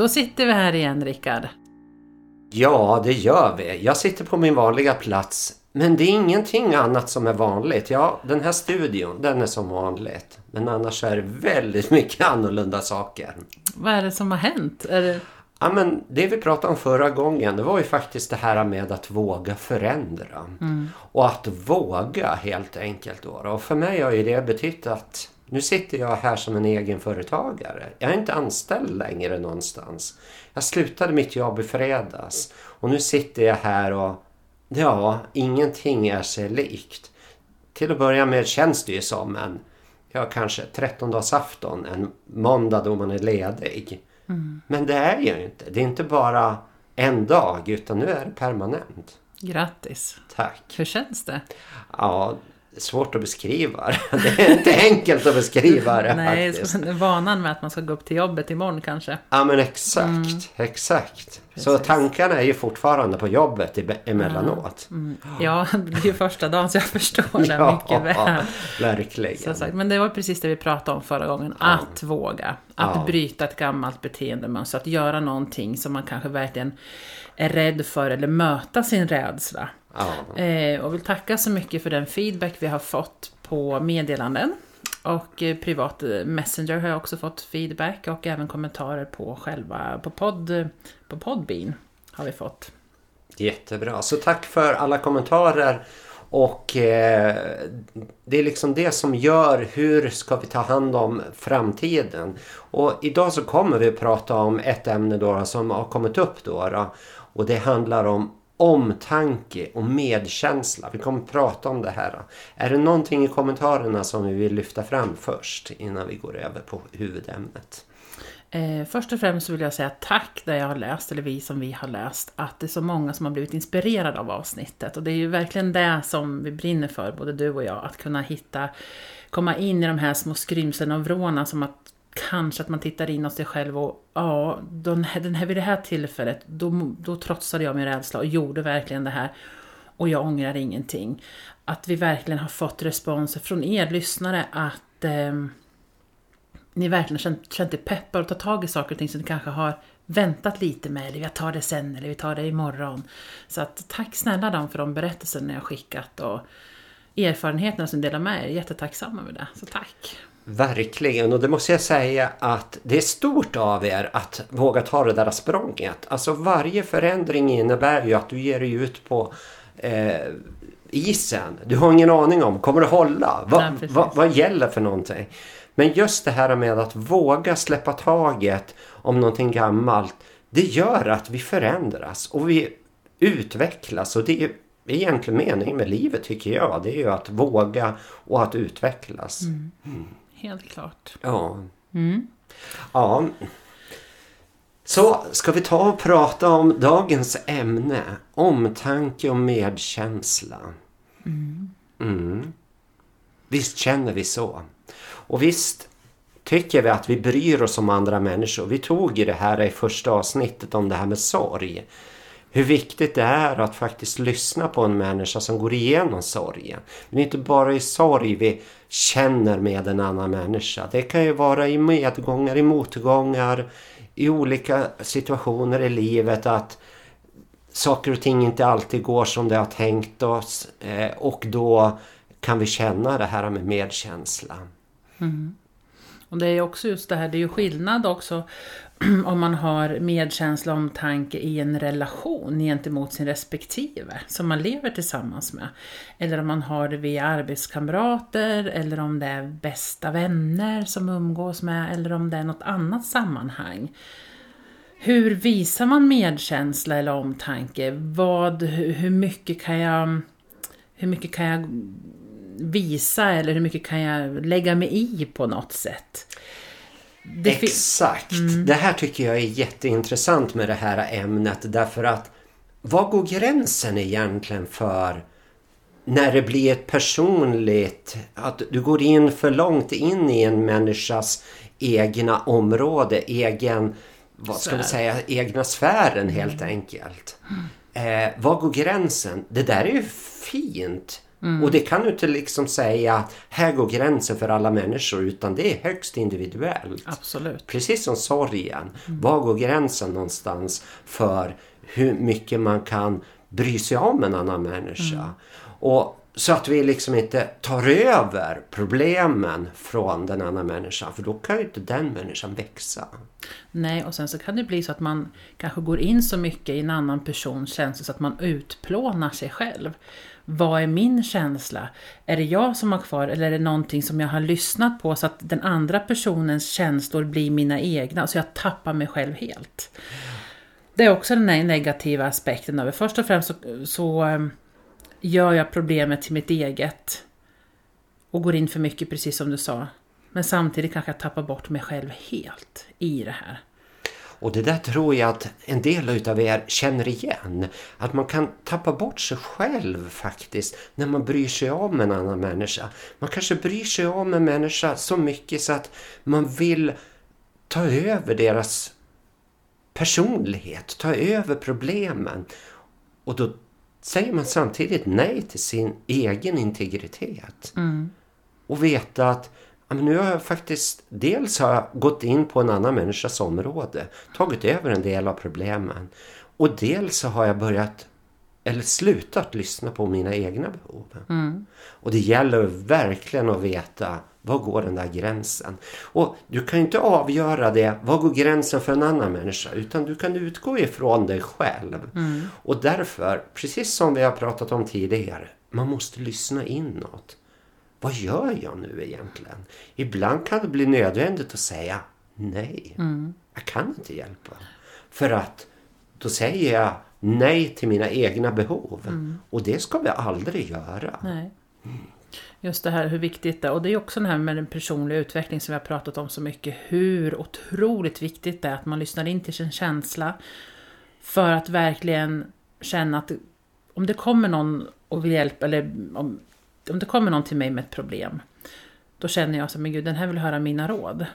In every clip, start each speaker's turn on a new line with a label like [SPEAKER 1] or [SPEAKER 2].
[SPEAKER 1] Då sitter vi här igen Rickard.
[SPEAKER 2] Ja, det gör vi. Jag sitter på min vanliga plats. Men det är ingenting annat som är vanligt. Ja, den här studion, den är som vanligt. Men annars är det väldigt mycket annorlunda saker.
[SPEAKER 1] Vad är det som har hänt? Är det...
[SPEAKER 2] Ja, men det vi pratade om förra gången, det var ju faktiskt det här med att våga förändra.
[SPEAKER 1] Mm.
[SPEAKER 2] Och att våga helt enkelt. Då. Och för mig har ju det betytt att nu sitter jag här som en egenföretagare. Jag är inte anställd längre någonstans. Jag slutade mitt jobb i fredags. Och nu sitter jag här och ja, ingenting är sig likt. Till att börja med känns det ju som en, ja kanske trettondagsafton, en måndag då man är ledig. Men det är ju inte. Det är inte bara en dag utan nu är det permanent.
[SPEAKER 1] Grattis!
[SPEAKER 2] Tack.
[SPEAKER 1] Hur känns det?
[SPEAKER 2] Ja, det är svårt att beskriva det. Är inte enkelt att beskriva det
[SPEAKER 1] Nej,
[SPEAKER 2] faktiskt.
[SPEAKER 1] så- vanan med att man ska gå upp till jobbet imorgon kanske.
[SPEAKER 2] Ja men exakt, exakt. Så
[SPEAKER 1] Mm. Precis.
[SPEAKER 2] tankarna är ju fortfarande på jobbet emellanåt.
[SPEAKER 1] Ja, det blir ju första dagen så jag förstår det mycket väl.
[SPEAKER 2] verkligen.
[SPEAKER 1] Så sagt. Men det var precis det vi pratade om förra gången. Att våga. Att
[SPEAKER 2] Ja.
[SPEAKER 1] bryta ett gammalt beteendemönster. Att göra någonting som man kanske verkligen är rädd för eller möta sin rädsla.
[SPEAKER 2] Ja.
[SPEAKER 1] Eh, och vill tacka så mycket för den feedback vi har fått på meddelanden. Och eh, privat eh, Messenger har jag också fått feedback och även kommentarer på själva, på podd, på Podbean har vi fått.
[SPEAKER 2] Jättebra. Så tack för alla kommentarer. Och eh, det är liksom det som gör hur ska vi ta hand om framtiden. Och idag så kommer vi att prata om ett ämne då som har kommit upp då. då och det handlar om omtanke och medkänsla. Vi kommer att prata om det här. Är det någonting i kommentarerna som vi vill lyfta fram först innan vi går över på huvudämnet?
[SPEAKER 1] Eh, först och främst vill jag säga tack där jag har läst, eller vi som vi har läst, att det är så många som har blivit inspirerade av avsnittet. Och det är ju verkligen det som vi brinner för, både du och jag, att kunna hitta, komma in i de här små skrymslen och vrårna som att kanske att man tittar in hos sig själv och ja, den här, den här, vid det här tillfället, då, då trotsade jag min rädsla och gjorde verkligen det här. Och jag ångrar ingenting. Att vi verkligen har fått responser från er lyssnare att eh, ni verkligen känt, känt er peppar och ta tag i saker och ting som ni kanske har väntat lite med, eller jag tar det sen, eller vi tar det imorgon. Så att tack snälla dem för de berättelser ni har skickat och erfarenheterna som delar med er. Jättetacksamma över det, så tack!
[SPEAKER 2] Verkligen, och det måste jag säga att det är stort av er att våga ta det där språnget. Alltså varje förändring innebär ju att du ger dig ut på eh, isen. Du har ingen aning om, kommer det hålla? Va,
[SPEAKER 1] Nej,
[SPEAKER 2] va, vad gäller för någonting? Men just det här med att våga släppa taget om någonting gammalt. Det gör att vi förändras och vi utvecklas. Och det är egentligen meningen med livet tycker jag. Det är ju att våga och att utvecklas.
[SPEAKER 1] Helt klart.
[SPEAKER 2] Ja. Ja. Så ska vi ta och prata om dagens ämne. Omtanke och medkänsla. Mm. Visst känner vi så. Och visst tycker vi att vi bryr oss om andra människor. Vi tog ju det här i första avsnittet om det här med sorg. Hur viktigt det är att faktiskt lyssna på en människa som går igenom sorgen. Men det är inte bara i sorg vi känner med en annan människa. Det kan ju vara i medgångar, i motgångar, i olika situationer i livet att saker och ting inte alltid går som det har tänkt oss. Eh, och då kan vi känna det här med medkänsla. Mm.
[SPEAKER 1] Och det är ju också just det här, det är ju skillnad också om man har medkänsla och omtanke i en relation gentemot sin respektive som man lever tillsammans med. Eller om man har det via arbetskamrater eller om det är bästa vänner som umgås med eller om det är något annat sammanhang. Hur visar man medkänsla eller omtanke? Vad, hur mycket kan jag hur mycket kan jag visa eller hur mycket kan jag lägga mig i på något sätt? Det
[SPEAKER 2] Exakt. Det här tycker jag är jätteintressant med det här ämnet därför att vad går gränsen egentligen för när det blir ett personligt, att du går in för långt in i en människas egna område, egen, vad ska vi
[SPEAKER 1] Sfär.
[SPEAKER 2] säga, egna sfären helt enkelt. Eh, vad går gränsen? Det där är ju fint Mm. Och det kan du inte liksom säga att här går gränsen för alla människor utan det är högst individuellt.
[SPEAKER 1] Absolut.
[SPEAKER 2] Precis som sorgen. Mm. Var går gränsen någonstans för hur mycket man kan bry sig om en annan människa? Mm. Och så att vi liksom inte tar över problemen från den andra människan. För då kan ju inte den människan växa.
[SPEAKER 1] Nej, och sen så kan det bli så att man kanske går in så mycket i en annan persons känsla så att man utplånar sig själv. Vad är min känsla? Är det jag som har kvar eller är det någonting som jag har lyssnat på så att den andra personens känslor blir mina egna så jag tappar mig själv helt? Det är också den här negativa aspekten av det. Först och främst så, så ehm, gör jag problemet till mitt eget och går in för mycket precis som du sa. Men samtidigt kanske jag tappar bort mig själv helt i det här.
[SPEAKER 2] Och det där tror jag att en del utav er känner igen. Att man kan tappa bort sig själv faktiskt när man bryr sig om en annan människa. Man kanske bryr sig om en människa så mycket så att man vill ta över deras personlighet, ta över problemen. Och då säger man samtidigt nej till sin egen integritet. Mm. Och veta att men nu har jag faktiskt dels har jag gått in på en annan människas område, tagit över en del av problemen. Och dels så har jag börjat eller slutat lyssna på mina egna behov. Mm. Och det gäller verkligen att veta var går den där gränsen? Och du kan inte avgöra det, var går gränsen för en annan människa? Utan du kan utgå ifrån dig själv. Mm. Och därför, precis som vi har pratat om tidigare, man måste lyssna inåt. Vad gör jag nu egentligen? Ibland kan det bli nödvändigt att säga nej. Mm. Jag kan inte hjälpa. För att då säger jag nej till mina egna behov. Mm. Och det ska vi aldrig göra.
[SPEAKER 1] Nej. Just det här hur viktigt det är. Och det är också det här med den personliga utvecklingen som vi har pratat om så mycket. Hur otroligt viktigt det är att man lyssnar in till sin känsla. För att verkligen känna att om det kommer någon och vill hjälpa, eller om, om det kommer någon till mig med ett problem. Då känner jag så men gud den här vill höra mina råd.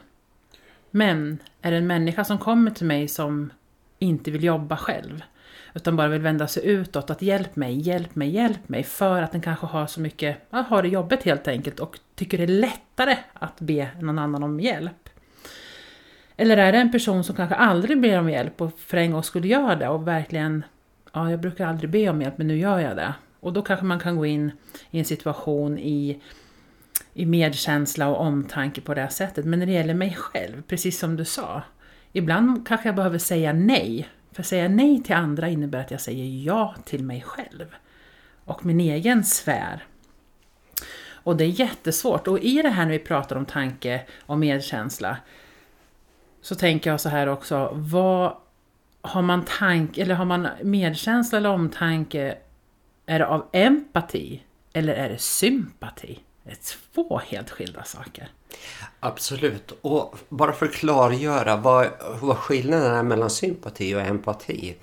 [SPEAKER 1] Men är det en människa som kommer till mig som inte vill jobba själv utan bara vill vända sig utåt, att hjälp mig, hjälp mig, hjälp mig, för att den kanske har så mycket, ja, har det jobbet helt enkelt och tycker det är lättare att be någon annan om hjälp. Eller är det en person som kanske aldrig ber om hjälp och för en gång skulle göra det och verkligen, ja jag brukar aldrig be om hjälp men nu gör jag det. Och då kanske man kan gå in i en situation i, i medkänsla och omtanke på det sättet. Men när det gäller mig själv, precis som du sa, ibland kanske jag behöver säga nej för att säga nej till andra innebär att jag säger ja till mig själv och min egen sfär. Och det är jättesvårt. Och i det här när vi pratar om tanke och medkänsla så tänker jag så här också, vad har man tanke, eller har man medkänsla eller omtanke, är det av empati eller är det sympati? Det är två helt skilda saker.
[SPEAKER 2] Absolut. Och bara för att klargöra vad, vad skillnaden är mellan sympati och empati.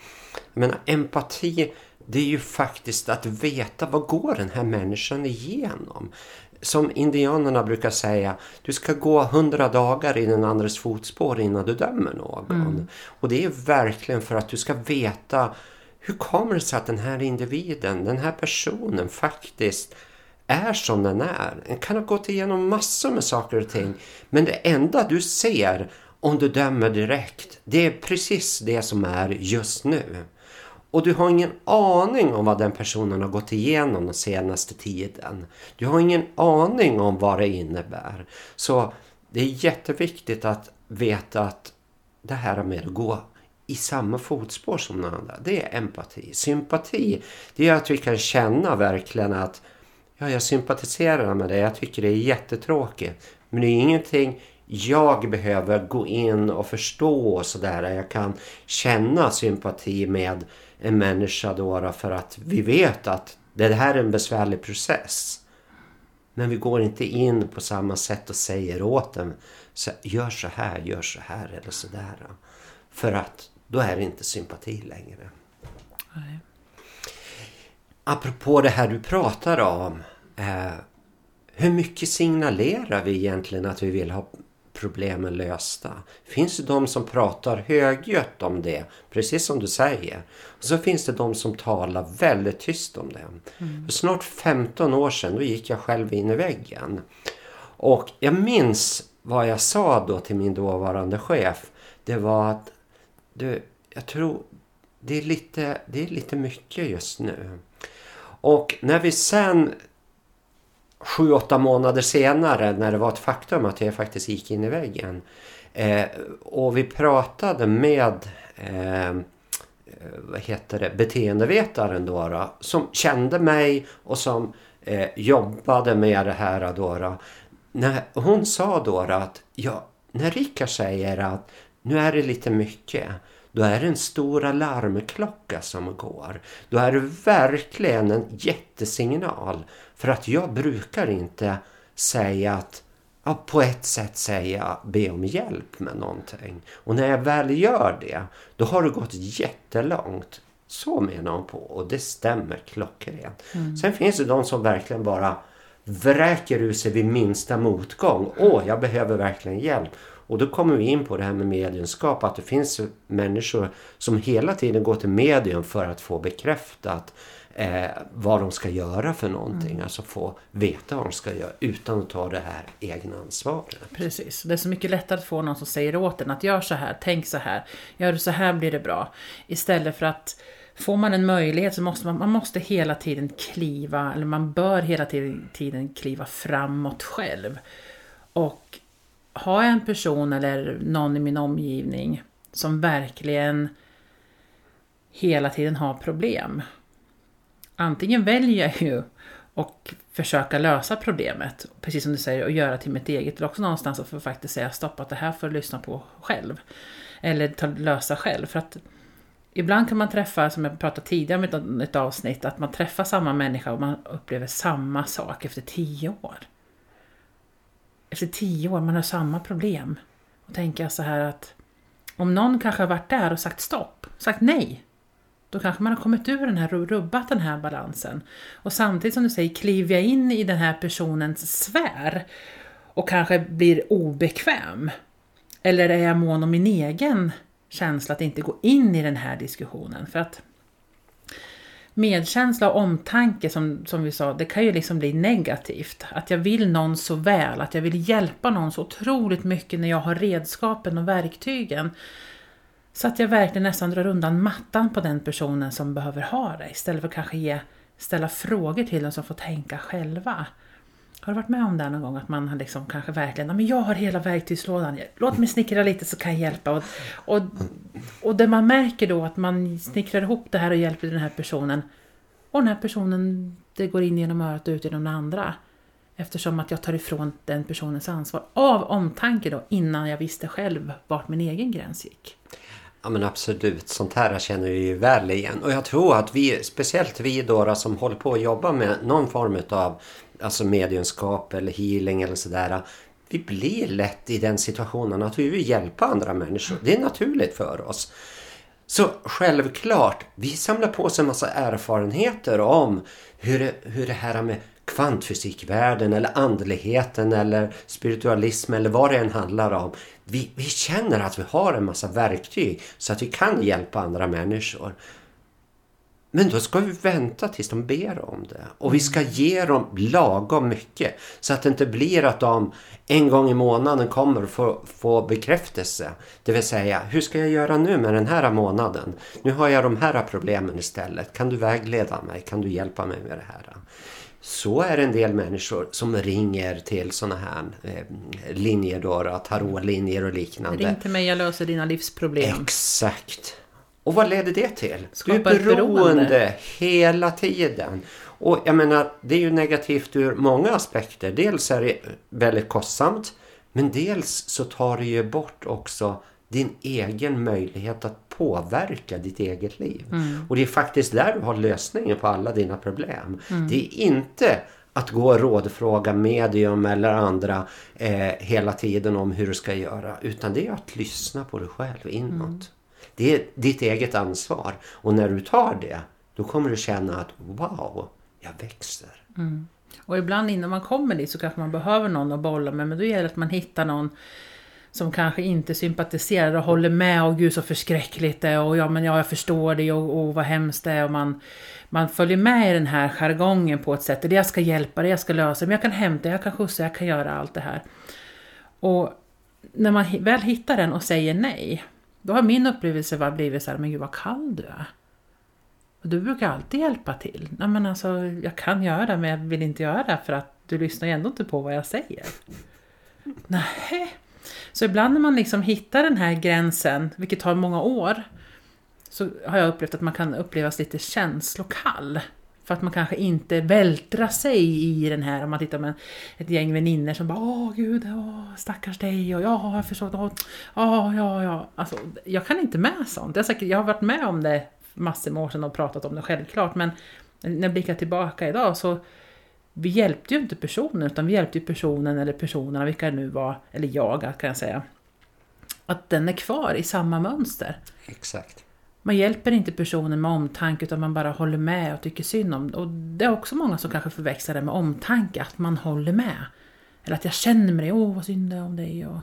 [SPEAKER 2] Menar, empati det är ju faktiskt att veta vad går den här människan igenom. Som indianerna brukar säga, du ska gå hundra dagar i den andres fotspår innan du dömer någon. Mm. Och det är verkligen för att du ska veta hur kommer det sig att den här individen, den här personen faktiskt är som den är. Den kan ha gått igenom massor med saker och ting. Men det enda du ser om du dömer direkt, det är precis det som är just nu. Och du har ingen aning om vad den personen har gått igenom den senaste tiden. Du har ingen aning om vad det innebär. Så det är jätteviktigt att veta att det här med att gå i samma fotspår som den andra. det är empati. Sympati, det är att vi kan känna verkligen att ja, jag sympatiserar med det. Jag tycker det är jättetråkigt. Men det är ingenting jag behöver gå in och förstå och sådär. Jag kan känna sympati med en människa då för att vi vet att det här är en besvärlig process. Men vi går inte in på samma sätt och säger åt den. gör så här, gör så här eller sådär. För att då är det inte sympati längre. Nej. Apropå det här du pratar om Eh, hur mycket signalerar vi egentligen att vi vill ha problemen lösta. Finns det de som pratar högljutt om det, precis som du säger. Och så finns det de som talar väldigt tyst om det. Mm. För snart 15 år sedan då gick jag själv in i väggen. Och jag minns vad jag sa då till min dåvarande chef. Det var att du, jag tror det är lite, det är lite mycket just nu. Och när vi sen sju, åtta månader senare när det var ett faktum att jag faktiskt gick in i väggen. Eh, och vi pratade med eh, eh vad heter det, beteendevetaren då, då, som kände mig och som eh, jobbade med det här. Då, då. När hon sa då, då att ja, när Rickard säger att nu är det lite mycket då är det en stor alarmklocka som går. Då är det verkligen en jättesignal. För att jag brukar inte säga att ja, på ett sätt säga be om hjälp med någonting. Och när jag väl gör det, då har det gått jättelångt. Så menar hon på och det stämmer klockrent. Mm. Sen finns det de som verkligen bara vräker ur sig vid minsta motgång. Åh, jag behöver verkligen hjälp. Och då kommer vi in på det här med mediumskap. Att det finns människor som hela tiden går till medium för att få bekräftat eh, vad de ska göra för någonting. Mm. Alltså få veta vad de ska göra utan att ta det här egna ansvaret.
[SPEAKER 1] Precis, det är så mycket lättare att få någon som säger åt en att gör så här, tänk så här, gör du så här blir det bra. Istället för att Får man en möjlighet så måste man, man måste hela tiden kliva, eller man bör hela tiden kliva framåt själv. Och har jag en person eller någon i min omgivning som verkligen hela tiden har problem. Antingen väljer jag ju och försöka lösa problemet, precis som du säger, och göra till mitt eget. Eller också någonstans att få faktiskt säga stopp, att det här får du lyssna på själv. Eller ta, lösa själv. För att ibland kan man träffa, som jag pratade tidigare om ett, ett avsnitt, att man träffar samma människa och man upplever samma sak efter tio år efter tio år, man har samma problem. Och tänka så här att om någon kanske har varit där och sagt stopp, sagt nej, då kanske man har kommit ur den här, rubbat den här balansen. Och samtidigt som du säger, kliver jag in i den här personens sfär och kanske blir obekväm? Eller är jag mån om min egen känsla att inte gå in i den här diskussionen? För att medkänsla och omtanke som, som vi sa, det kan ju liksom bli negativt. Att jag vill någon så väl, att jag vill hjälpa någon så otroligt mycket när jag har redskapen och verktygen. Så att jag verkligen nästan drar undan mattan på den personen som behöver ha det istället för att kanske ge, ställa frågor till dem som får tänka själva. Har du varit med om det någon gång? Att man liksom kanske verkligen, men jag har hela verktygslådan, låt mig snickra lite så kan jag hjälpa. Och, och, och det man märker då att man snickrar ihop det här och hjälper den här personen. Och den här personen, det går in genom örat och ut genom det andra. Eftersom att jag tar ifrån den personens ansvar av omtanke då, innan jag visste själv vart min egen gräns gick.
[SPEAKER 2] Ja men absolut, sånt här känner vi ju väl igen. Och jag tror att vi, speciellt vi då som håller på att jobba med någon form av alltså mediumskap eller healing eller sådär. Vi blir lätt i den situationen att vi vill hjälpa andra människor. Det är naturligt för oss. Så självklart, vi samlar på oss en massa erfarenheter om hur det, hur det här med kvantfysikvärlden eller andligheten eller spiritualism eller vad det än handlar om. Vi, vi känner att vi har en massa verktyg så att vi kan hjälpa andra människor. Men då ska vi vänta tills de ber om det. Och vi ska ge dem lagom mycket. Så att det inte blir att de en gång i månaden kommer får få bekräftelse. Det vill säga, hur ska jag göra nu med den här månaden? Nu har jag de här problemen istället. Kan du vägleda mig? Kan du hjälpa mig med det här? Så är det en del människor som ringer till sådana här eh, linjer då, tarotlinjer och liknande.
[SPEAKER 1] Ring till mig, jag löser dina livsproblem.
[SPEAKER 2] Exakt. Och vad leder det till? Skapa du är beroende, beroende hela tiden. Och jag menar, det är ju negativt ur många aspekter. Dels är det väldigt kostsamt. Men dels så tar det ju bort också din egen möjlighet att påverka ditt eget liv. Mm. Och det är faktiskt där du har lösningen på alla dina problem. Mm. Det är inte att gå och rådfråga medium eller andra eh, hela tiden om hur du ska göra. Utan det är att lyssna på dig själv inåt. Mm. Det är ditt eget ansvar. Och när du tar det, då kommer du känna att wow, jag växer.
[SPEAKER 1] Mm. Och ibland innan man kommer dit så kanske man behöver någon att bolla med. Men då gäller det att man hittar någon som kanske inte sympatiserar och håller med och gud så förskräckligt det är och ja men ja jag förstår det och, och vad hemskt det är och man, man följer med i den här jargongen på ett sätt. Det jag ska hjälpa, det jag ska lösa, men jag kan hämta, jag kan skjutsa, jag kan göra allt det här. Och när man väl hittar den och säger nej, då har min upplevelse blivit så här, men gud vad kall du är. Och du brukar alltid hjälpa till. Nej men alltså, jag kan göra det men jag vill inte göra det för att du lyssnar ju ändå inte på vad jag säger. Nej. Så ibland när man liksom hittar den här gränsen, vilket tar många år, så har jag upplevt att man kan upplevas lite känslokall. För att man kanske inte vältrar sig i den här, om man tittar med ett gäng väninnor som bara Åh gud, åh, stackars dig och ja, jag förstår, åh, åh, ja, ja. Alltså, jag kan inte med sånt. Jag, säkert, jag har varit med om det massor med år sedan och pratat om det självklart, men när jag blickar tillbaka idag så vi hjälpte ju inte personen, utan vi hjälpte ju personen eller personerna, vilka det nu var, eller jag kan jag säga, att den är kvar i samma mönster.
[SPEAKER 2] Exakt.
[SPEAKER 1] Man hjälper inte personen med omtanke utan man bara håller med och tycker synd om. Och det är också många som kanske förväxlar det med omtanke, att man håller med. Eller att jag känner med dig, åh vad synd det är om dig. Och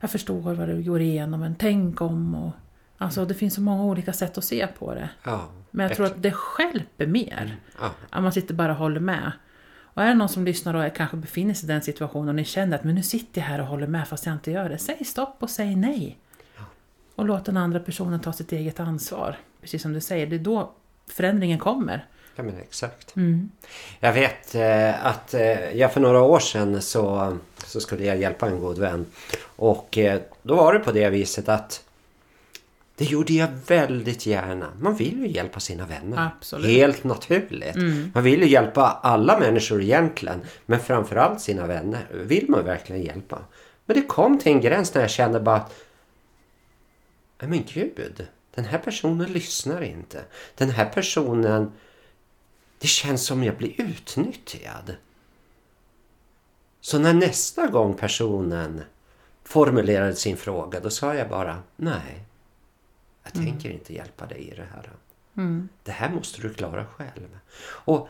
[SPEAKER 1] jag förstår vad du går igenom, men tänk om. Och, alltså det finns så många olika sätt att se på det.
[SPEAKER 2] Ja,
[SPEAKER 1] men jag tror att det skälper mer.
[SPEAKER 2] Mm, ja.
[SPEAKER 1] Att man sitter bara och håller med. Och är det någon som lyssnar och kanske befinner sig i den situationen och ni känner att men nu sitter jag här och håller med fast jag inte gör det. Säg stopp och säg nej. Och låt den andra personen ta sitt eget ansvar. Precis som du säger, det är då förändringen kommer.
[SPEAKER 2] Ja men exakt.
[SPEAKER 1] Mm.
[SPEAKER 2] Jag vet eh, att eh, jag för några år sedan så, så skulle jag hjälpa en god vän. Och eh, då var det på det viset att det gjorde jag väldigt gärna. Man vill ju hjälpa sina vänner.
[SPEAKER 1] Absolut.
[SPEAKER 2] Helt naturligt.
[SPEAKER 1] Mm.
[SPEAKER 2] Man vill ju hjälpa alla människor egentligen. Men framförallt sina vänner vill man verkligen hjälpa. Men det kom till en gräns när jag kände bara att men gud, den här personen lyssnar inte. Den här personen, det känns som jag blir utnyttjad. Så när nästa gång personen formulerade sin fråga, då sa jag bara nej. Jag
[SPEAKER 1] Mm.
[SPEAKER 2] tänker inte hjälpa dig i det här.
[SPEAKER 1] Mm.
[SPEAKER 2] Det här måste du klara själv. Och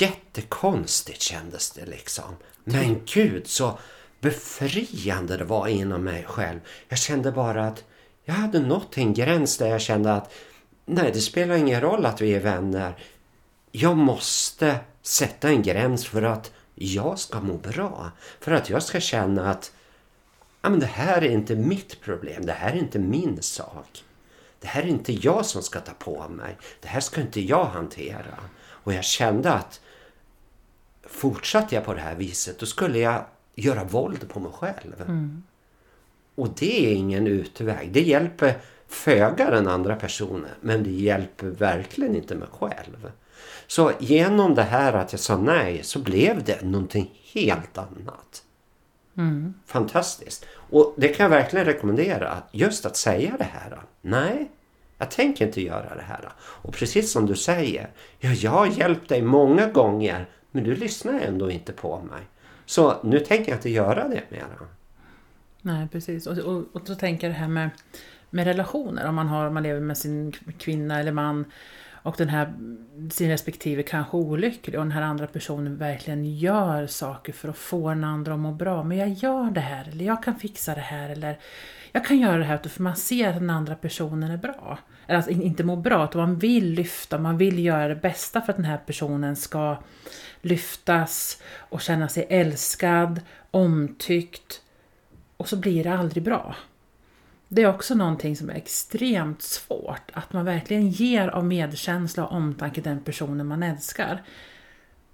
[SPEAKER 2] jättekonstigt kändes det liksom. Men gud så befriande det var inom mig själv. Jag kände bara att jag hade nått en gräns där jag kände att nej, det spelar ingen roll att vi är vänner. Jag måste sätta en gräns för att jag ska må bra. För att jag ska känna att ja, men det här är inte mitt problem. Det här är inte min sak. Det här är inte jag som ska ta på mig. Det här ska inte jag hantera. Och jag kände att fortsatte jag på det här viset då skulle jag göra våld på mig själv.
[SPEAKER 1] Mm.
[SPEAKER 2] Och det är ingen utväg. Det hjälper föga den andra personen men det hjälper verkligen inte mig själv. Så genom det här att jag sa nej så blev det någonting helt annat.
[SPEAKER 1] Mm.
[SPEAKER 2] Fantastiskt. Och det kan jag verkligen rekommendera. Just att säga det här. Nej, jag tänker inte göra det här. Och precis som du säger. Ja, jag har hjälpt dig många gånger. Men du lyssnar ändå inte på mig. Så nu tänker jag inte göra det mera.
[SPEAKER 1] Nej, precis. Och, och, och så tänker jag det här med, med relationer. Om man, har, om man lever med sin kvinna eller man och den här, sin respektive kanske olycklig och den här andra personen verkligen gör saker för att få den andra att må bra. Men jag gör det här, eller jag kan fixa det här, eller jag kan göra det här för man ser att den andra personen är bra. Eller alltså inte mår bra, utan man vill lyfta, man vill göra det bästa för att den här personen ska lyftas och känna sig älskad, omtyckt. Och så blir det aldrig bra. Det är också någonting som är extremt svårt, att man verkligen ger av medkänsla och omtanke den personen man älskar.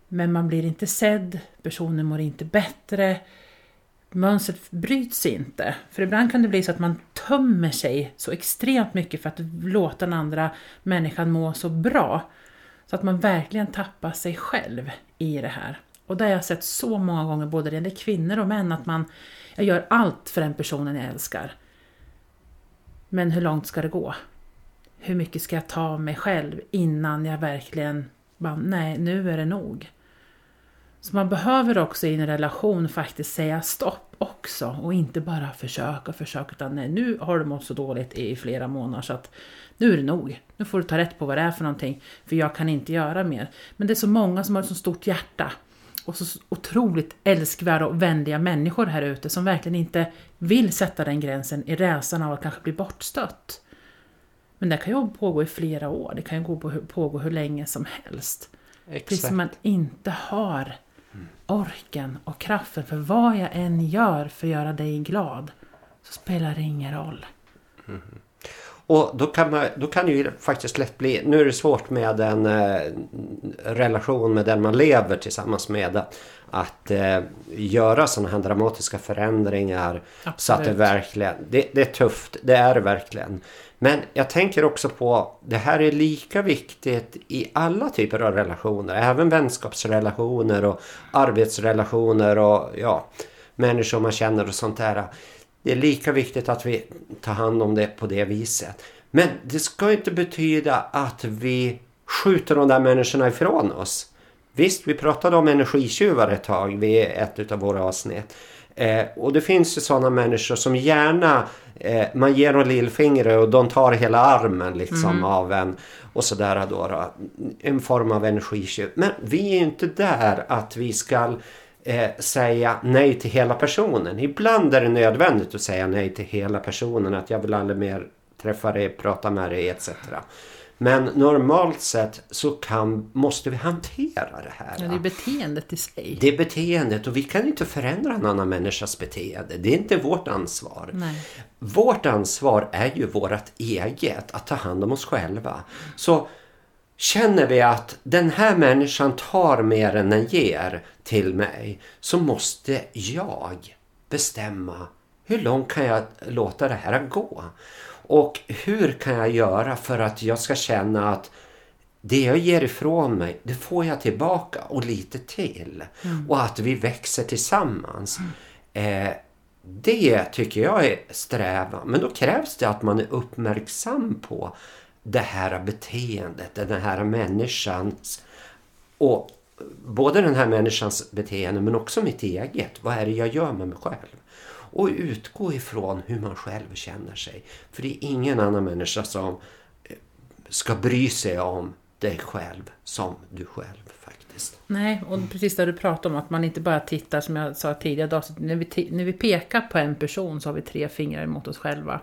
[SPEAKER 1] Men man blir inte sedd, personen mår inte bättre, mönstret bryts inte. För ibland kan det bli så att man tömmer sig så extremt mycket för att låta den andra människan må så bra. Så att man verkligen tappar sig själv i det här. Och det har jag sett så många gånger, både det gäller kvinnor och män, att man jag gör allt för den personen jag älskar. Men hur långt ska det gå? Hur mycket ska jag ta av mig själv innan jag verkligen bara, nej, nu är det nog. Så man behöver också i en relation faktiskt säga stopp också och inte bara försöka och försöka utan nej, nu har du mått så dåligt i flera månader så att nu är det nog. Nu får du ta rätt på vad det är för någonting för jag kan inte göra mer. Men det är så många som har ett så stort hjärta och så otroligt älskvärda och vänliga människor här ute som verkligen inte vill sätta den gränsen i rädslan av att kanske bli bortstött. Men det kan ju pågå i flera år, det kan ju pågå hur länge som helst. Exakt. Som man inte har orken och kraften för vad jag än gör för att göra dig glad så spelar det ingen roll.
[SPEAKER 2] Mm. Och då kan, man, då kan det ju faktiskt lätt bli, nu är det svårt med en eh, relation med den man lever tillsammans med. Att eh, göra sådana här dramatiska förändringar. Absolut. Så att det verkligen, det, det är tufft, det är det verkligen. Men jag tänker också på, det här är lika viktigt i alla typer av relationer. Även vänskapsrelationer och arbetsrelationer och ja, människor man känner och sånt där. Det är lika viktigt att vi tar hand om det på det viset. Men det ska inte betyda att vi skjuter de där människorna ifrån oss. Visst, vi pratade om energitjuvar ett tag vid ett av våra avsnitt. Eh, och det finns ju sådana människor som gärna eh, man ger dem lillfingret och de tar hela armen liksom mm. av en och sådär då, då. En form av energitjuv. Men vi är inte där att vi ska eh, säga nej till hela personen. Ibland är det nödvändigt att säga nej till hela personen. Att jag vill aldrig mer träffa dig, prata med dig etc. Men normalt sett så kan, måste vi hantera det här.
[SPEAKER 1] Ja, det är beteendet i sig.
[SPEAKER 2] Det är beteendet och vi kan inte förändra en annan människas beteende. Det är inte vårt ansvar.
[SPEAKER 1] Nej.
[SPEAKER 2] Vårt ansvar är ju vårt eget, att ta hand om oss själva. Så känner vi att den här människan tar mer än den ger till mig så måste jag bestämma hur långt kan jag låta det här gå? Och hur kan jag göra för att jag ska känna att det jag ger ifrån mig, det får jag tillbaka och lite till. Mm. Och att vi växer tillsammans. Mm. Eh, det tycker jag är strävan. Men då krävs det att man är uppmärksam på det här beteendet, den här människans och både den här människans beteende men också mitt eget. Vad är det jag gör med mig själv? Och utgå ifrån hur man själv känner sig. För det är ingen annan människa som eh, ska bry sig om dig själv som du själv faktiskt.
[SPEAKER 1] Nej, och precis det du pratade om att man inte bara tittar som jag sa tidigare. När vi, när vi pekar på en person så har vi tre fingrar emot oss själva.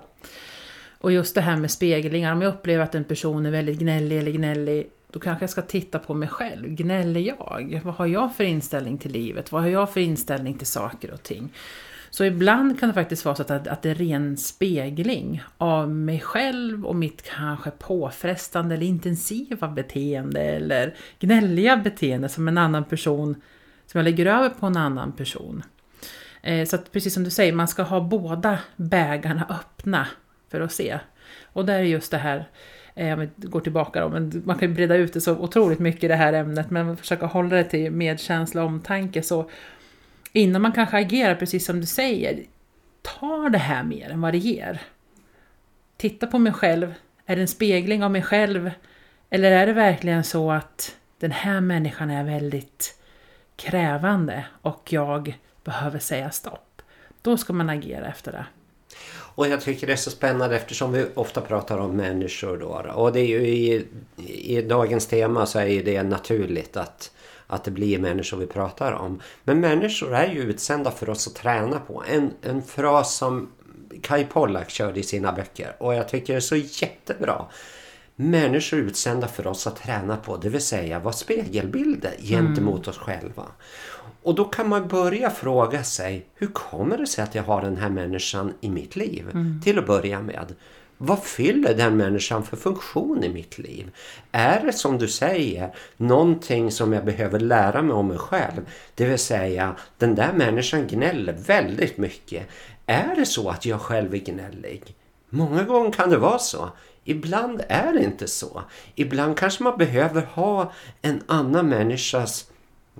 [SPEAKER 1] Och just det här med speglingar, om jag upplever att en person är väldigt gnällig eller gnällig då kanske jag ska titta på mig själv. Gnäller jag? Vad har jag för inställning till livet? Vad har jag för inställning till saker och ting? Så ibland kan det faktiskt vara så att, att det är ren spegling av mig själv och mitt kanske påfrestande eller intensiva beteende eller gnälliga beteende som en annan person, som jag lägger över på en annan person. Eh, så att precis som du säger, man ska ha båda bägarna öppna för att se. Och där är just det här, eh, om vi går tillbaka då, men man kan ju breda ut det så otroligt mycket i det här ämnet, men försöka hålla det till medkänsla och omtanke så innan man kanske agerar precis som du säger, tar det här mer än vad det ger? Titta på mig själv, är det en spegling av mig själv? Eller är det verkligen så att den här människan är väldigt krävande och jag behöver säga stopp? Då ska man agera efter det.
[SPEAKER 2] Och jag tycker det är så spännande eftersom vi ofta pratar om människor då. Och det är ju i, i dagens tema så är ju det naturligt att att det blir människor vi pratar om. Men människor är ju utsända för oss att träna på. En, en fras som Kai Pollak körde i sina böcker och jag tycker det är så jättebra. Människor är utsända för oss att träna på, det vill säga vara spegelbilder gentemot mm. oss själva. Och då kan man börja fråga sig, hur kommer det sig att jag har den här människan i mitt liv? Mm. Till att börja med. Vad fyller den människan för funktion i mitt liv? Är det som du säger någonting som jag behöver lära mig om mig själv? Det vill säga, den där människan gnäller väldigt mycket. Är det så att jag själv är gnällig? Många gånger kan det vara så. Ibland är det inte så. Ibland kanske man behöver ha en annan människas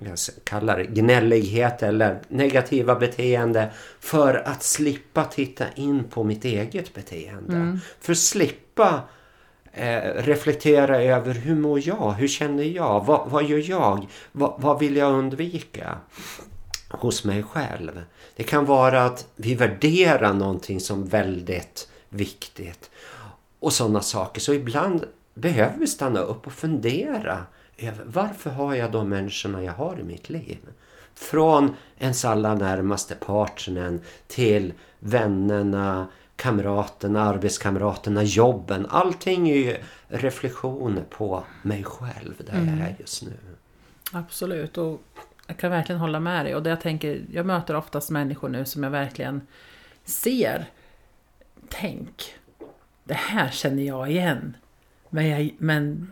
[SPEAKER 2] jag kallar det gnällighet eller negativa beteende för att slippa titta in på mitt eget beteende. Mm. För att slippa eh, reflektera över hur mår jag? Hur känner jag? Vad, vad gör jag? Vad, vad vill jag undvika? Hos mig själv. Det kan vara att vi värderar någonting som väldigt viktigt. Och sådana saker. Så ibland behöver vi stanna upp och fundera varför har jag de människorna jag har i mitt liv? Från ens allra närmaste partnern till vännerna, kamraterna, arbetskamraterna, jobben. Allting är ju reflektioner på mig själv där mm. jag är just nu.
[SPEAKER 1] Absolut. Och jag kan verkligen hålla med dig. Och det jag, tänker, jag möter oftast människor nu som jag verkligen ser. Tänk, det här känner jag igen. Men, jag, men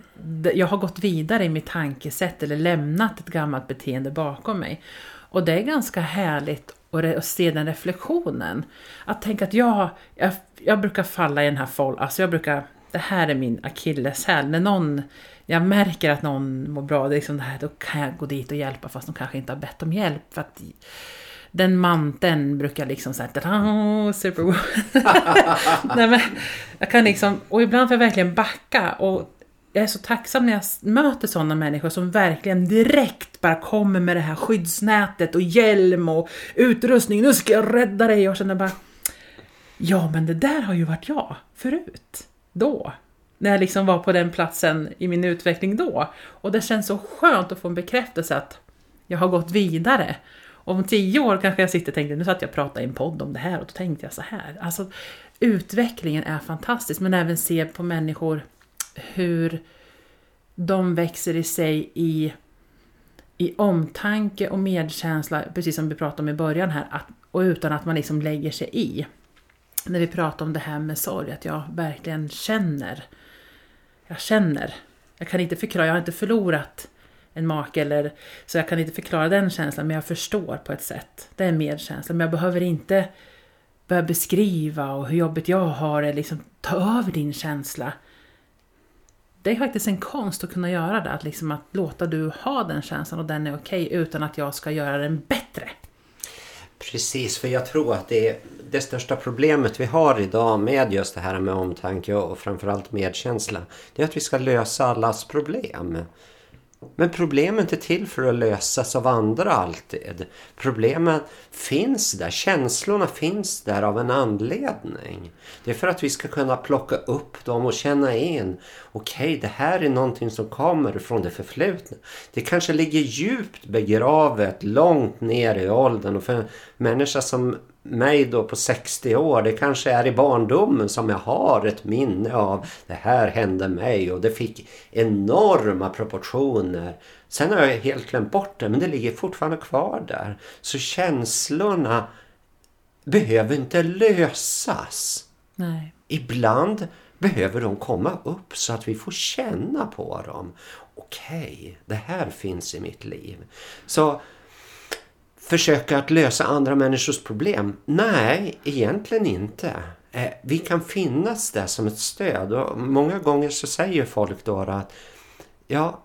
[SPEAKER 1] jag har gått vidare i mitt tankesätt eller lämnat ett gammalt beteende bakom mig. Och det är ganska härligt att se den reflektionen. Att tänka att jag, jag, jag brukar falla i den här folk, alltså jag brukar, det här är min akilleshäl. När någon, jag märker att någon mår bra, det är liksom det här, då kan jag gå dit och hjälpa fast de kanske inte har bett om hjälp. För att den manteln brukar liksom såhär, super Nej men, jag kan liksom, och ibland får jag verkligen backa och jag är så tacksam när jag möter sådana människor som verkligen direkt bara kommer med det här skyddsnätet och hjälm och utrustning. Nu ska jag rädda dig! Och känner bara, ja men det där har ju varit jag förut. Då. När jag liksom var på den platsen i min utveckling då. Och det känns så skönt att få en bekräftelse att jag har gått vidare. Och om tio år kanske jag sitter och tänker, nu satt jag och pratade i en podd om det här och då tänkte jag så här. Alltså utvecklingen är fantastisk men även se på människor hur de växer i sig i, i omtanke och medkänsla, precis som vi pratade om i början här, att, och utan att man liksom lägger sig i. När vi pratar om det här med sorg, att jag verkligen känner. Jag känner. Jag kan inte förklara, jag har inte förlorat en make eller så jag kan inte förklara den känslan men jag förstår på ett sätt. Det är medkänsla men jag behöver inte börja beskriva och hur jobbigt jag har eller liksom ta över din känsla det är faktiskt en konst att kunna göra det, att, liksom att låta du ha den känslan och den är okej okay, utan att jag ska göra den bättre.
[SPEAKER 2] Precis, för jag tror att det är det största problemet vi har idag med just det här med omtanke och framförallt medkänsla. Det är att vi ska lösa allas problem. Men problemet är till för att lösas av andra alltid. Problemen finns där, känslorna finns där av en anledning. Det är för att vi ska kunna plocka upp dem och känna in. Okej, okay, det här är någonting som kommer från det förflutna. Det kanske ligger djupt begravet långt ner i åldern. Och för en människa som mig då på 60 år. Det kanske är i barndomen som jag har ett minne av det här hände mig och det fick enorma proportioner. Sen har jag helt glömt bort det men det ligger fortfarande kvar där. Så känslorna behöver inte lösas.
[SPEAKER 1] Nej.
[SPEAKER 2] Ibland behöver de komma upp så att vi får känna på dem. Okej, okay, det här finns i mitt liv. Så försöka att lösa andra människors problem? Nej, egentligen inte. Eh, vi kan finnas där som ett stöd och många gånger så säger folk då att ja,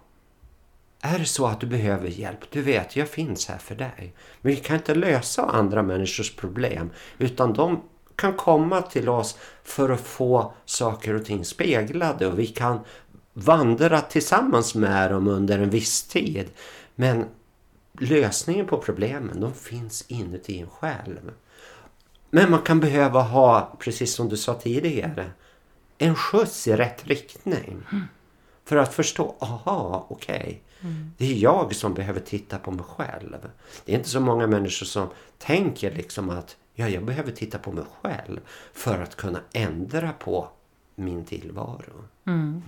[SPEAKER 2] är det så att du behöver hjälp, du vet, jag finns här för dig. Men vi kan inte lösa andra människors problem utan de kan komma till oss för att få saker och ting speglade och vi kan vandra tillsammans med dem under en viss tid. Men lösningen på problemen de finns inuti en själv. Men man kan behöva ha, precis som du sa tidigare, en skjuts i rätt riktning. Mm. För att förstå, aha, okej. Okay. Mm. Det är jag som behöver titta på mig själv. Det är inte så många människor som tänker liksom att ja, jag behöver titta på mig själv för att kunna ändra på min tillvaro.
[SPEAKER 1] Mm. mm.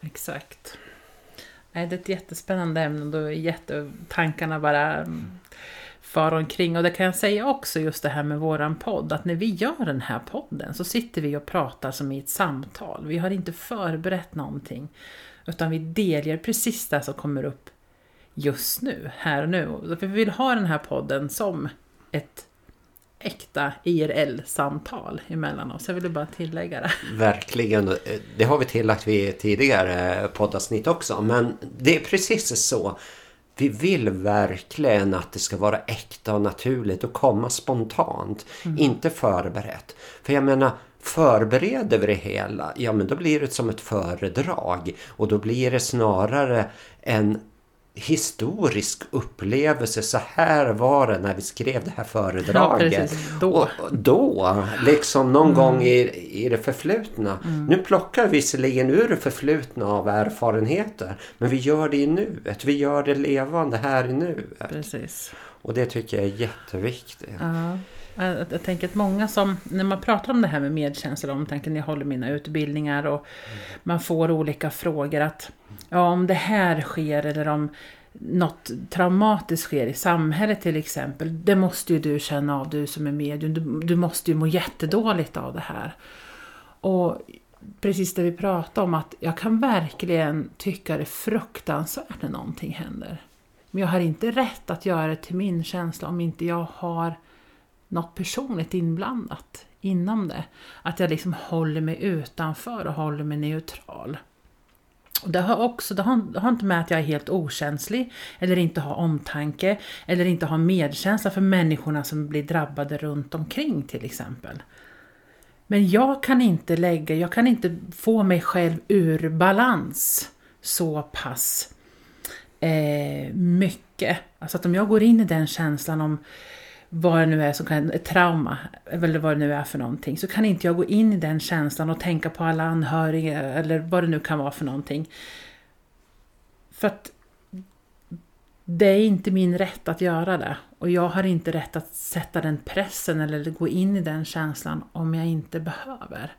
[SPEAKER 1] Exakt. Nej, det är ett jättespännande ämne och då är jätte, tankarna bara far omkring. Och det kan jag säga också just det här med våran podd, att när vi gör den här podden så sitter vi och pratar som i ett samtal. Vi har inte förberett någonting, utan vi delger precis det som kommer upp just nu, här och nu. För vi vill ha den här podden som ett äkta IRL-samtal emellan oss. Jag ville bara tillägga det.
[SPEAKER 2] Verkligen. Det har vi tillagt vid tidigare poddavsnitt också. Men det är precis så. Vi vill verkligen att det ska vara äkta och naturligt och komma spontant. Mm. Inte förberett. För jag menar, förbereder vi det hela, ja men då blir det som ett föredrag. Och då blir det snarare en historisk upplevelse. Så här var det när vi skrev det här föredraget. Ja,
[SPEAKER 1] då. Och
[SPEAKER 2] då, liksom någon mm. gång i, i det förflutna. Mm. Nu plockar vi visserligen ur det förflutna av erfarenheter. Men vi gör det i nuet. Vi gör det levande här i nuet.
[SPEAKER 1] Precis.
[SPEAKER 2] Och det tycker jag är jätteviktigt.
[SPEAKER 1] Ja. Eh, jag, jag tänker att många som, när man pratar om det här med medkänsla, om tänker jag håller mina utbildningar och man får olika frågor att ja, om det här sker eller om något traumatiskt sker i samhället till exempel, det måste ju du känna av, du som är medium, du, du måste ju må jättedåligt av det här. Och precis det vi pratade om, att jag kan verkligen tycka det är fruktansvärt när någonting händer. Men jag har inte rätt att göra det till min känsla om inte jag har något personligt inblandat inom det. Att jag liksom håller mig utanför och håller mig neutral. Och det har också, det har, det har inte med att jag är helt okänslig eller inte har omtanke eller inte har medkänsla för människorna som blir drabbade runt omkring till exempel. Men jag kan inte lägga, jag kan inte få mig själv ur balans så pass eh, mycket. Alltså att om jag går in i den känslan om vad det nu är som kan, ett trauma, eller vad det nu är för någonting, så kan inte jag gå in i den känslan och tänka på alla anhöriga eller vad det nu kan vara för någonting. För att det är inte min rätt att göra det. Och jag har inte rätt att sätta den pressen eller gå in i den känslan om jag inte behöver.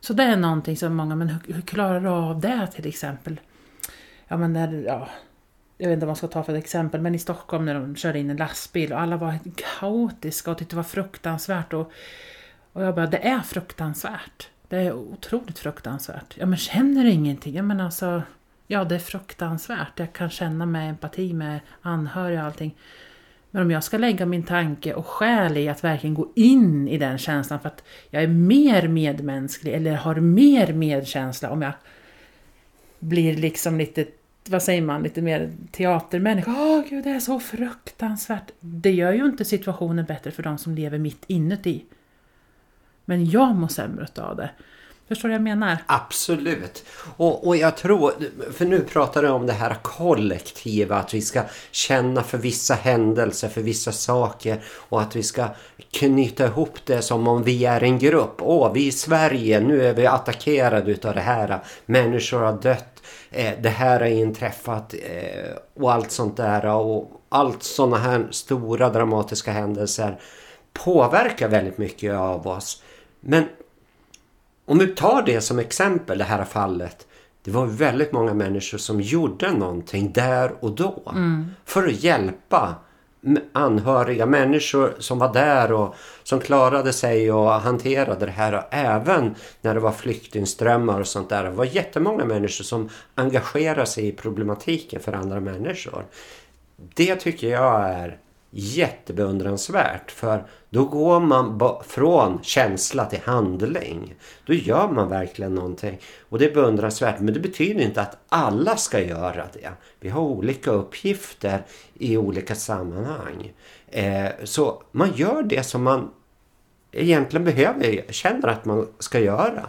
[SPEAKER 1] Så det är någonting som många, men hur, hur klarar du av det till exempel? Ja men när, ja, jag vet inte vad man ska ta för ett exempel, men i Stockholm när de körde in en lastbil och alla var kaotiska och tyckte det var fruktansvärt. Och, och jag bara, det är fruktansvärt. Det är otroligt fruktansvärt. Ja men känner du ingenting? Ja men alltså, ja det är fruktansvärt. Jag kan känna med empati med anhöriga och allting. Men om jag ska lägga min tanke och själ i att verkligen gå in i den känslan för att jag är mer medmänsklig eller har mer medkänsla om jag blir liksom lite vad säger man, lite mer teatermänniska. Åh oh, gud, det är så fruktansvärt. Det gör ju inte situationen bättre för de som lever mitt inuti. Men jag mår sämre av det. Förstår du vad jag menar?
[SPEAKER 2] Absolut. Och, och jag tror, för nu pratar du om det här kollektiva, att vi ska känna för vissa händelser, för vissa saker och att vi ska knyta ihop det som om vi är en grupp. Åh, vi i Sverige, nu är vi attackerade utav det här. Människor har dött eh, det här har inträffat eh, och allt sånt där och allt sådana här stora dramatiska händelser påverkar väldigt mycket av oss. Men om vi tar det som exempel, det här fallet. Det var väldigt många människor som gjorde någonting där och då. Mm. För att hjälpa anhöriga människor som var där och som klarade sig och hanterade det här. Och även när det var flyktingströmmar och sånt där. Det var jättemånga människor som engagerade sig i problematiken för andra människor. Det tycker jag är jättebeundransvärt för då går man från känsla till handling. Då gör man verkligen någonting. Och det är beundransvärt men det betyder inte att alla ska göra det. Vi har olika uppgifter i olika sammanhang. Eh, så man gör det som man egentligen behöver, känner att man ska göra.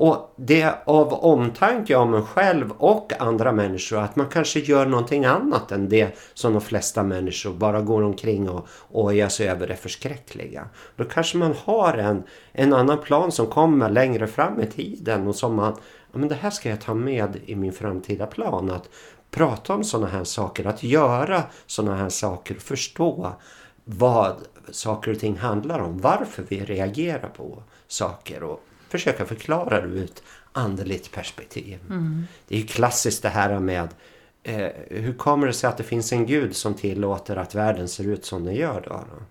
[SPEAKER 2] Och det av omtanke om en själv och andra människor att man kanske gör någonting annat än det som de flesta människor bara går omkring och ojar sig över det förskräckliga. Då kanske man har en, en annan plan som kommer längre fram i tiden och som man, ja men det här ska jag ta med i min framtida plan. Att prata om sådana här saker, att göra sådana här saker och förstå vad saker och ting handlar om. Varför vi reagerar på saker och försöka förklara det ur ett andligt perspektiv. Mm. Det är ju klassiskt det här med eh, hur kommer det sig att det finns en gud som tillåter att världen ser ut som den gör då? då?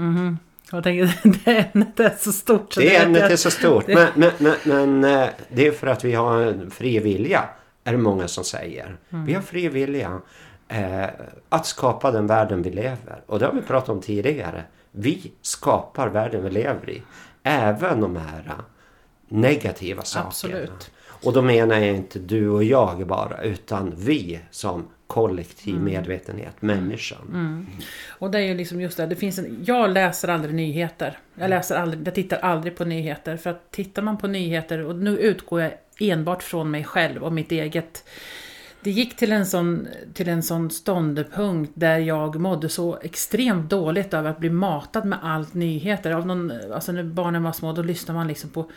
[SPEAKER 1] Mm. Jag tänker, det ämnet är så stort.
[SPEAKER 2] Så det ämnet är så stort. Men, men, men, men, eh, det är för att vi har en fri vilja. Är det många som säger. Mm. Vi har fri vilja. Eh, att skapa den världen vi lever. Och det har vi pratat om tidigare. Vi skapar världen vi lever i. Även de här negativa sakerna. Absolut. Och då menar jag inte du och jag bara utan vi som kollektiv mm. medvetenhet, människan. Mm.
[SPEAKER 1] Och det är ju liksom just det, det finns en, jag läser aldrig nyheter. Jag läser aldrig, jag tittar aldrig på nyheter. För att tittar man på nyheter, och nu utgår jag enbart från mig själv och mitt eget det gick till en, sån, till en sån ståndpunkt där jag mådde så extremt dåligt över att bli matad med allt nyheter. Av någon, alltså när barnen var små då lyssnade man liksom på,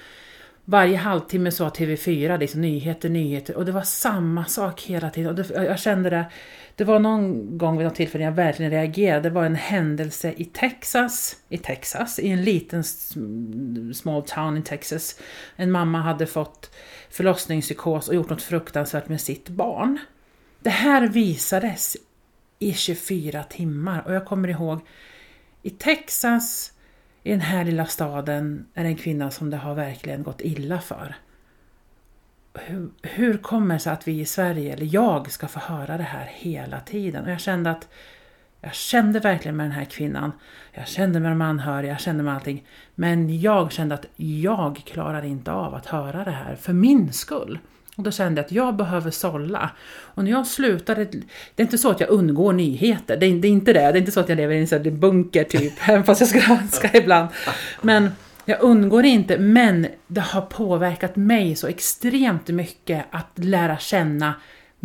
[SPEAKER 1] varje halvtimme så var TV4 liksom nyheter, nyheter och det var samma sak hela tiden. Och det, jag kände det, det var någon gång vid något tillfälle jag verkligen reagerade. Det var en händelse i Texas, i Texas, i en liten small town i Texas. En mamma hade fått förlossningspsykos och gjort något fruktansvärt med sitt barn. Det här visades i 24 timmar och jag kommer ihåg i Texas i den här lilla staden är det en kvinna som det har verkligen gått illa för. Hur, hur kommer det sig att vi i Sverige, eller jag, ska få höra det här hela tiden? Och jag kände att jag kände verkligen med den här kvinnan. Jag kände med de anhöriga, jag kände med allting. Men jag kände att jag klarar inte av att höra det här för min skull. Och då kände jag att jag behöver sålla. Och när jag slutade, det är inte så att jag undgår nyheter, det är, det är inte det. Det är inte så att jag lever i en sån bunker typ, även fast jag skulle önska ibland. Men jag undgår inte, men det har påverkat mig så extremt mycket att lära känna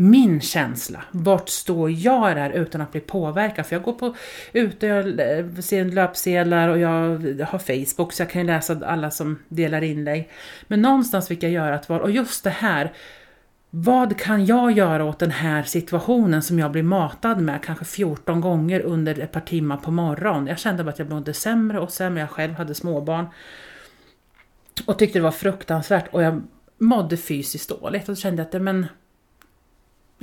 [SPEAKER 1] min känsla. Vart står jag där utan att bli påverkad? För jag går på ute, jag eh, ser löpsedlar och jag har Facebook så jag kan läsa alla som delar inlägg. Men någonstans fick jag göra ett val och just det här vad kan jag göra åt den här situationen som jag blir matad med kanske 14 gånger under ett par timmar på morgonen? Jag kände bara att jag mådde sämre och sämre. Jag själv hade småbarn. Och tyckte det var fruktansvärt och jag mådde fysiskt dåligt. Och då kände jag att men,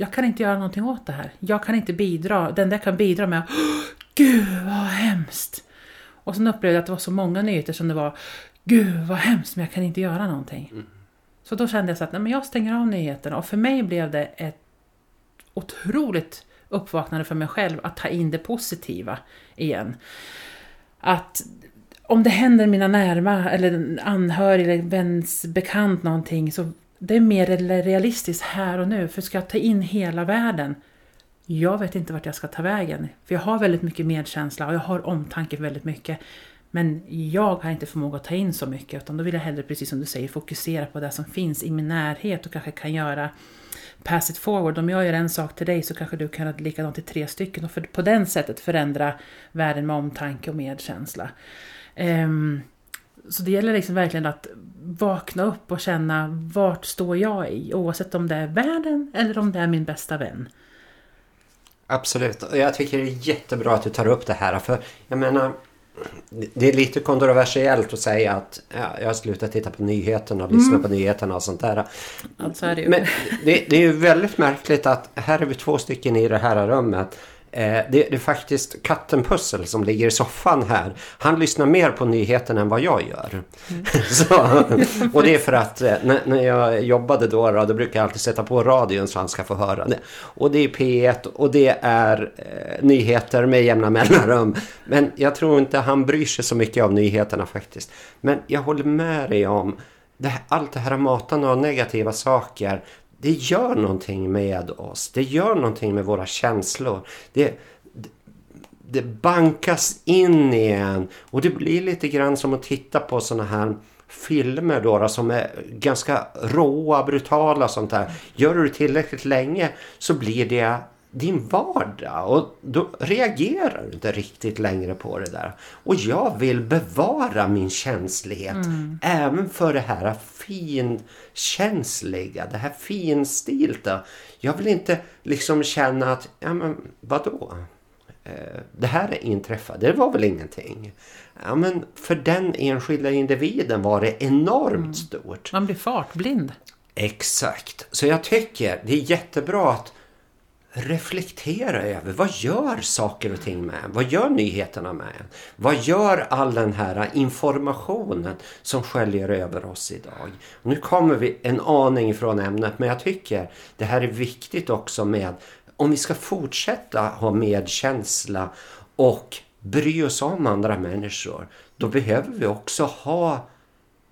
[SPEAKER 1] jag kan inte göra någonting åt det här. Jag kan inte bidra. Den där kan bidra med Gud vad hemskt! Och sen upplevde jag att det var så många nyheter som det var Gud vad hemskt men jag kan inte göra någonting. Mm. Så då kände jag så att nej, men jag stänger av nyheterna och för mig blev det ett otroligt uppvaknande för mig själv att ta in det positiva igen. Att om det händer mina närma eller anhörig eller väns bekant någonting så det är mer realistiskt här och nu. För ska jag ta in hela världen? Jag vet inte vart jag ska ta vägen. För jag har väldigt mycket medkänsla och jag har omtanke väldigt mycket. Men jag har inte förmåga att ta in så mycket utan då vill jag hellre, precis som du säger, fokusera på det som finns i min närhet och kanske kan göra pass it forward. Om jag gör en sak till dig så kanske du kan göra likadant till tre stycken och för, på den sättet förändra världen med omtanke och medkänsla. Um, så det gäller liksom verkligen att vakna upp och känna vart står jag i? Oavsett om det är världen eller om det är min bästa vän.
[SPEAKER 2] Absolut, och jag tycker det är jättebra att du tar upp det här. För jag menar, det är lite kontroversiellt att säga att ja, jag har slutat titta på nyheterna och lyssna mm. på nyheterna och sånt där.
[SPEAKER 1] Alltså det.
[SPEAKER 2] Men det, det är ju väldigt märkligt att här är vi två stycken i det här rummet Eh, det, det, är faktiskt katten Pussel som ligger i soffan här. Han lyssnar mer på nyheterna än vad jag gör. Mm. så, och det är för att eh, när, när, jag jobbade då, då, då brukar jag alltid sätta på radion så han ska få höra det. Och det är P1 och det är eh, nyheter med jämna mellanrum. Men jag tror inte han bryr sig så mycket om nyheterna faktiskt. Men jag håller med dig om det, allt det här matande av negativa saker det gör någonting med oss. Det gör någonting med våra känslor. Det, det, det bankas in igen. Och det blir lite grann som att titta på såna här filmer då, då, som är ganska råa, brutala och sånt där. Gör du det tillräckligt länge så blir det din vardag och då reagerar du inte riktigt längre på det där. Och jag vill bevara min känslighet mm. även för det här finkänsliga, det här finstilta. Jag vill inte liksom känna att, ja men vadå? Eh, det här är inträffat, det var väl ingenting. Ja men för den enskilda individen var det enormt mm. stort.
[SPEAKER 1] Man blir fartblind.
[SPEAKER 2] Exakt. Så jag tycker det är jättebra att reflektera över vad gör saker och ting med en? Vad gör nyheterna med en? Vad gör all den här informationen som sköljer över oss idag? Nu kommer vi en aning från ämnet men jag tycker det här är viktigt också med om vi ska fortsätta ha medkänsla och bry oss om andra människor då behöver vi också ha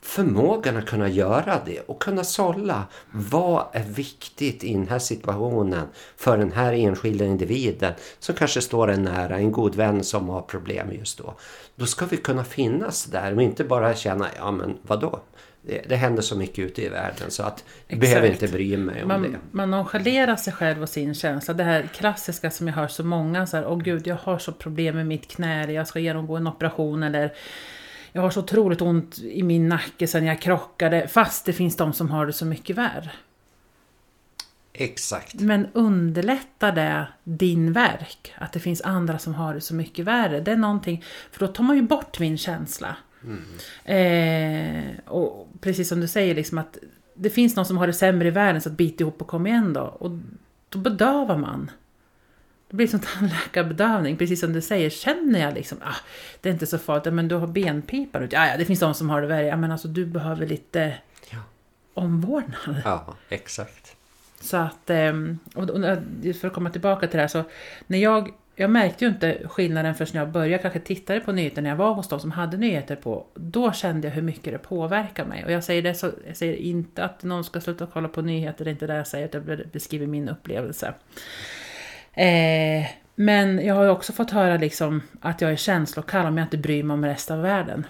[SPEAKER 2] förmågan att kunna göra det och kunna sålla. Vad är viktigt i den här situationen för den här enskilda individen som kanske står en nära, en god vän som har problem just då. Då ska vi kunna finnas där och inte bara känna, ja men vadå? Det, det händer så mycket ute i världen så att jag behöver inte bry mig om
[SPEAKER 1] man,
[SPEAKER 2] det.
[SPEAKER 1] Man nonchalerar sig själv och sin känsla. Det här klassiska som jag hör så många så här, åh gud jag har så problem med mitt knä, jag ska genomgå en operation eller jag har så otroligt ont i min nacke sen jag krockade, fast det finns de som har det så mycket värre.
[SPEAKER 2] Exakt.
[SPEAKER 1] Men underlättar det din verk? Att det finns andra som har det så mycket värre? Det är någonting, för då tar man ju bort min känsla. Mm. Eh, och precis som du säger, liksom att det finns någon som har det sämre i världen så att bit ihop och kom igen då. Och då bedövar man. Det blir som tandläkarbedövning, precis som du säger. Känner jag liksom, ah, det är inte så farligt, men du har benpipa ut. Ja, ja, det finns de som har det värre. Ja, men alltså du behöver lite ja. omvårdnad.
[SPEAKER 2] Ja, exakt.
[SPEAKER 1] Så att, ehm, och för att komma tillbaka till det här så, när jag, jag märkte ju inte skillnaden förrän jag började kanske titta på nyheter när jag var hos de som hade nyheter på. Då kände jag hur mycket det påverkar mig. Och jag säger det så, jag säger inte att någon ska sluta kolla på nyheter, det är inte det jag säger, jag beskriver min upplevelse. Eh, men jag har ju också fått höra liksom att jag är känslokall om jag inte bryr mig om resten av världen.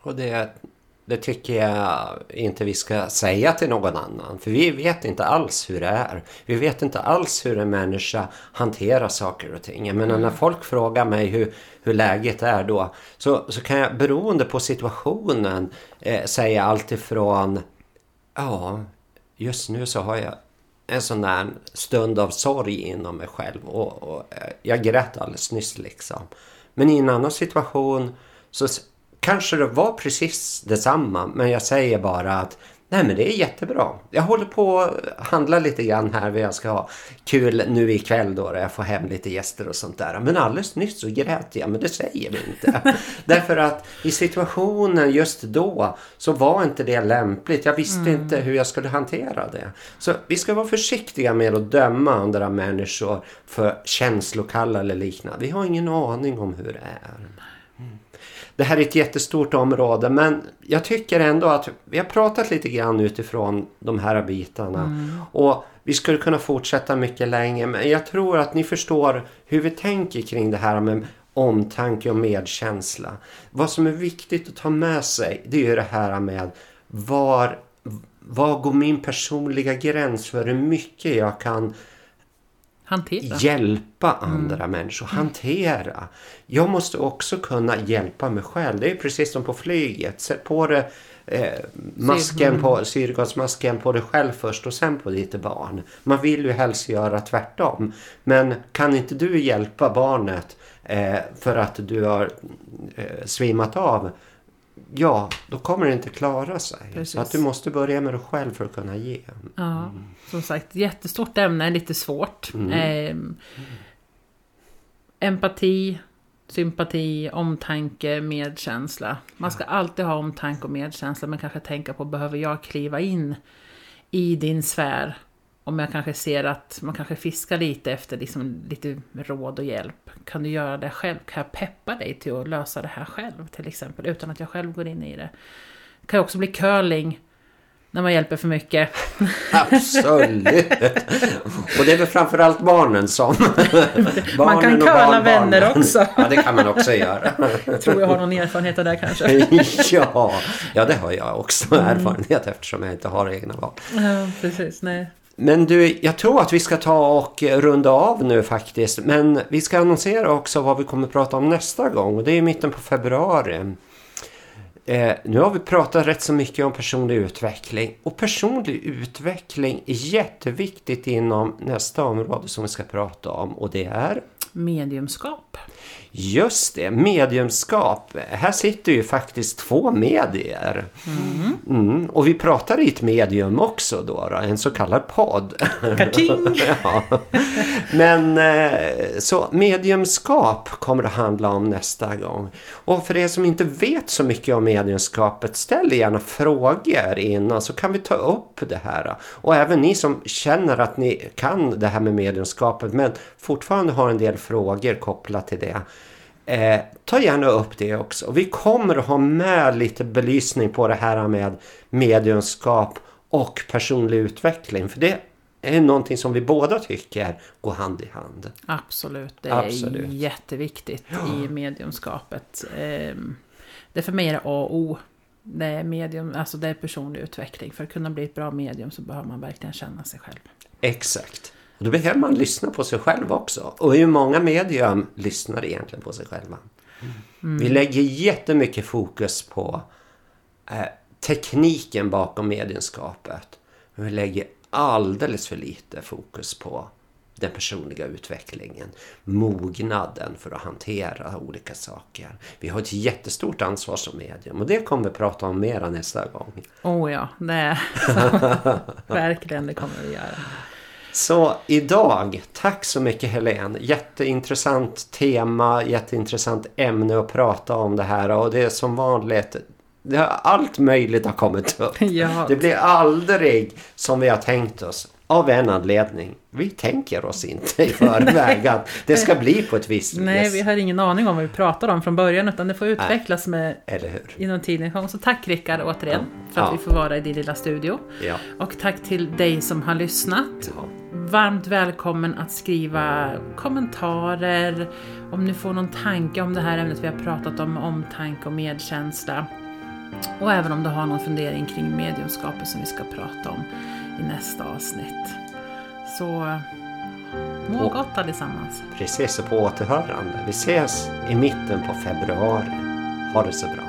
[SPEAKER 2] Och det, det tycker jag inte vi ska säga till någon annan. För vi vet inte alls hur det är. Vi vet inte alls hur en människa hanterar saker och ting. Men mm. när folk frågar mig hur, hur läget är då. Så, så kan jag beroende på situationen eh, säga allt ifrån Ja, just nu så har jag en sån där stund av sorg inom mig själv. Och, och, eh, jag grät alldeles nyss liksom. Men i en annan situation så kanske det var precis detsamma. Men jag säger bara att Nej men det är jättebra. Jag håller på att handla lite grann här vad jag ska ha kul nu ikväll då, då jag får hem lite gäster och sånt där. Men alldeles nyss så grät jag, men det säger vi inte. Därför att i situationen just då så var inte det lämpligt. Jag visste mm. inte hur jag skulle hantera det. Så vi ska vara försiktiga med att döma andra människor för känslokalla eller liknande. Vi har ingen aning om hur det är. Det här är ett jättestort område men jag tycker ändå att vi har pratat lite grann utifrån de här bitarna. Mm. Och vi skulle kunna fortsätta mycket länge men jag tror att ni förstår hur vi tänker kring det här med omtanke och medkänsla. Vad som är viktigt att ta med sig det är ju det här med var, var går min personliga gräns för hur mycket jag kan
[SPEAKER 1] Hantera.
[SPEAKER 2] Hjälpa andra mm. människor. Hantera. Jag måste också kunna hjälpa mig själv. Det är precis som på flyget. Sätt på det eh, masken på, syrgasmasken på dig själv först och sen på ditt barn. Man vill ju helst göra tvärtom. Men kan inte du hjälpa barnet eh, för att du har eh, svimmat av ja, då kommer det inte klara sig. Precis. Så att du måste börja med dig själv för att kunna ge.
[SPEAKER 1] Ja, mm. som sagt, jättestort ämne, lite svårt. Mm. Eh, empati, sympati, omtanke, medkänsla. Man ska alltid ha omtanke och medkänsla, men kanske tänka på, behöver jag kliva in i din sfär om jag kanske ser att man kanske fiskar lite efter liksom lite råd och hjälp. Kan du göra det själv? Kan jag peppa dig till att lösa det här själv till exempel? Utan att jag själv går in i det. Det kan också bli curling när man hjälper för mycket.
[SPEAKER 2] Absolut! Och det är väl framförallt barnen som...
[SPEAKER 1] barnen man kan curla vänner också.
[SPEAKER 2] ja, det kan man också göra.
[SPEAKER 1] jag tror jag har någon erfarenhet av det kanske.
[SPEAKER 2] ja, ja, det har jag också erfarenhet eftersom jag inte har egna barn.
[SPEAKER 1] Ja, precis. Nej.
[SPEAKER 2] Men du, jag tror att vi ska ta och runda av nu faktiskt. Men vi ska annonsera också vad vi kommer att prata om nästa gång. Och det är i mitten på februari. Eh, nu har vi pratat rätt så mycket om personlig utveckling. Och personlig utveckling är jätteviktigt inom nästa område som vi ska prata om. Och det är?
[SPEAKER 1] Mediumskap.
[SPEAKER 2] Just det, mediumskap. Här sitter ju faktiskt två medier. Mm. Mm, och vi pratar i ett medium också då, då en så kallad podd. ja. Men eh, så mediumskap kommer det handla om nästa gång. Och för er som inte vet så mycket om mediumskapet, ställ gärna frågor innan så kan vi ta upp det här. Och även ni som känner att ni kan det här med mediumskapet men fortfarande har en del frågor kopplat till det. Eh, ta gärna upp det också. Vi kommer att ha med lite belysning på det här med mediumskap och personlig utveckling. För det är någonting som vi båda tycker går hand i hand.
[SPEAKER 1] Absolut, det är Absolut. jätteviktigt ja. i mediumskapet. Ehm, det är för mig är det A och O. Det är, medium, alltså det är personlig utveckling. För att kunna bli ett bra medium så behöver man verkligen känna sig själv.
[SPEAKER 2] Exakt. Då behöver man lyssna på sig själv också. Och hur många medium lyssnar egentligen på sig själva? Mm. Vi lägger jättemycket fokus på eh, tekniken bakom medienskapet. Men vi lägger alldeles för lite fokus på den personliga utvecklingen, mognaden för att hantera olika saker. Vi har ett jättestort ansvar som medium och det kommer vi prata om mera nästa gång.
[SPEAKER 1] Oh ja, det verkligen det kommer vi göra.
[SPEAKER 2] Så idag, tack så mycket Helene. Jätteintressant tema, jätteintressant ämne att prata om det här och det är som vanligt allt möjligt har kommit upp. Ja. Det blir aldrig som vi har tänkt oss. Av en anledning. Vi tänker oss inte i förväg att det ska bli på ett visst vis.
[SPEAKER 1] Nej, vi har ingen aning om vad vi pratar om från början utan det får utvecklas med
[SPEAKER 2] Eller hur?
[SPEAKER 1] inom tiden. Så tack Rickard återigen för att ja. vi får vara i din lilla studio. Ja. Och tack till dig som har lyssnat. Varmt välkommen att skriva kommentarer om ni får någon tanke om det här ämnet vi har pratat om, omtanke och medkänsla. Och även om du har någon fundering kring mediumskapet som vi ska prata om i nästa avsnitt. Så må gott allesammans.
[SPEAKER 2] Precis, och på återhörande. Vi ses i mitten på februari. Ha det så bra.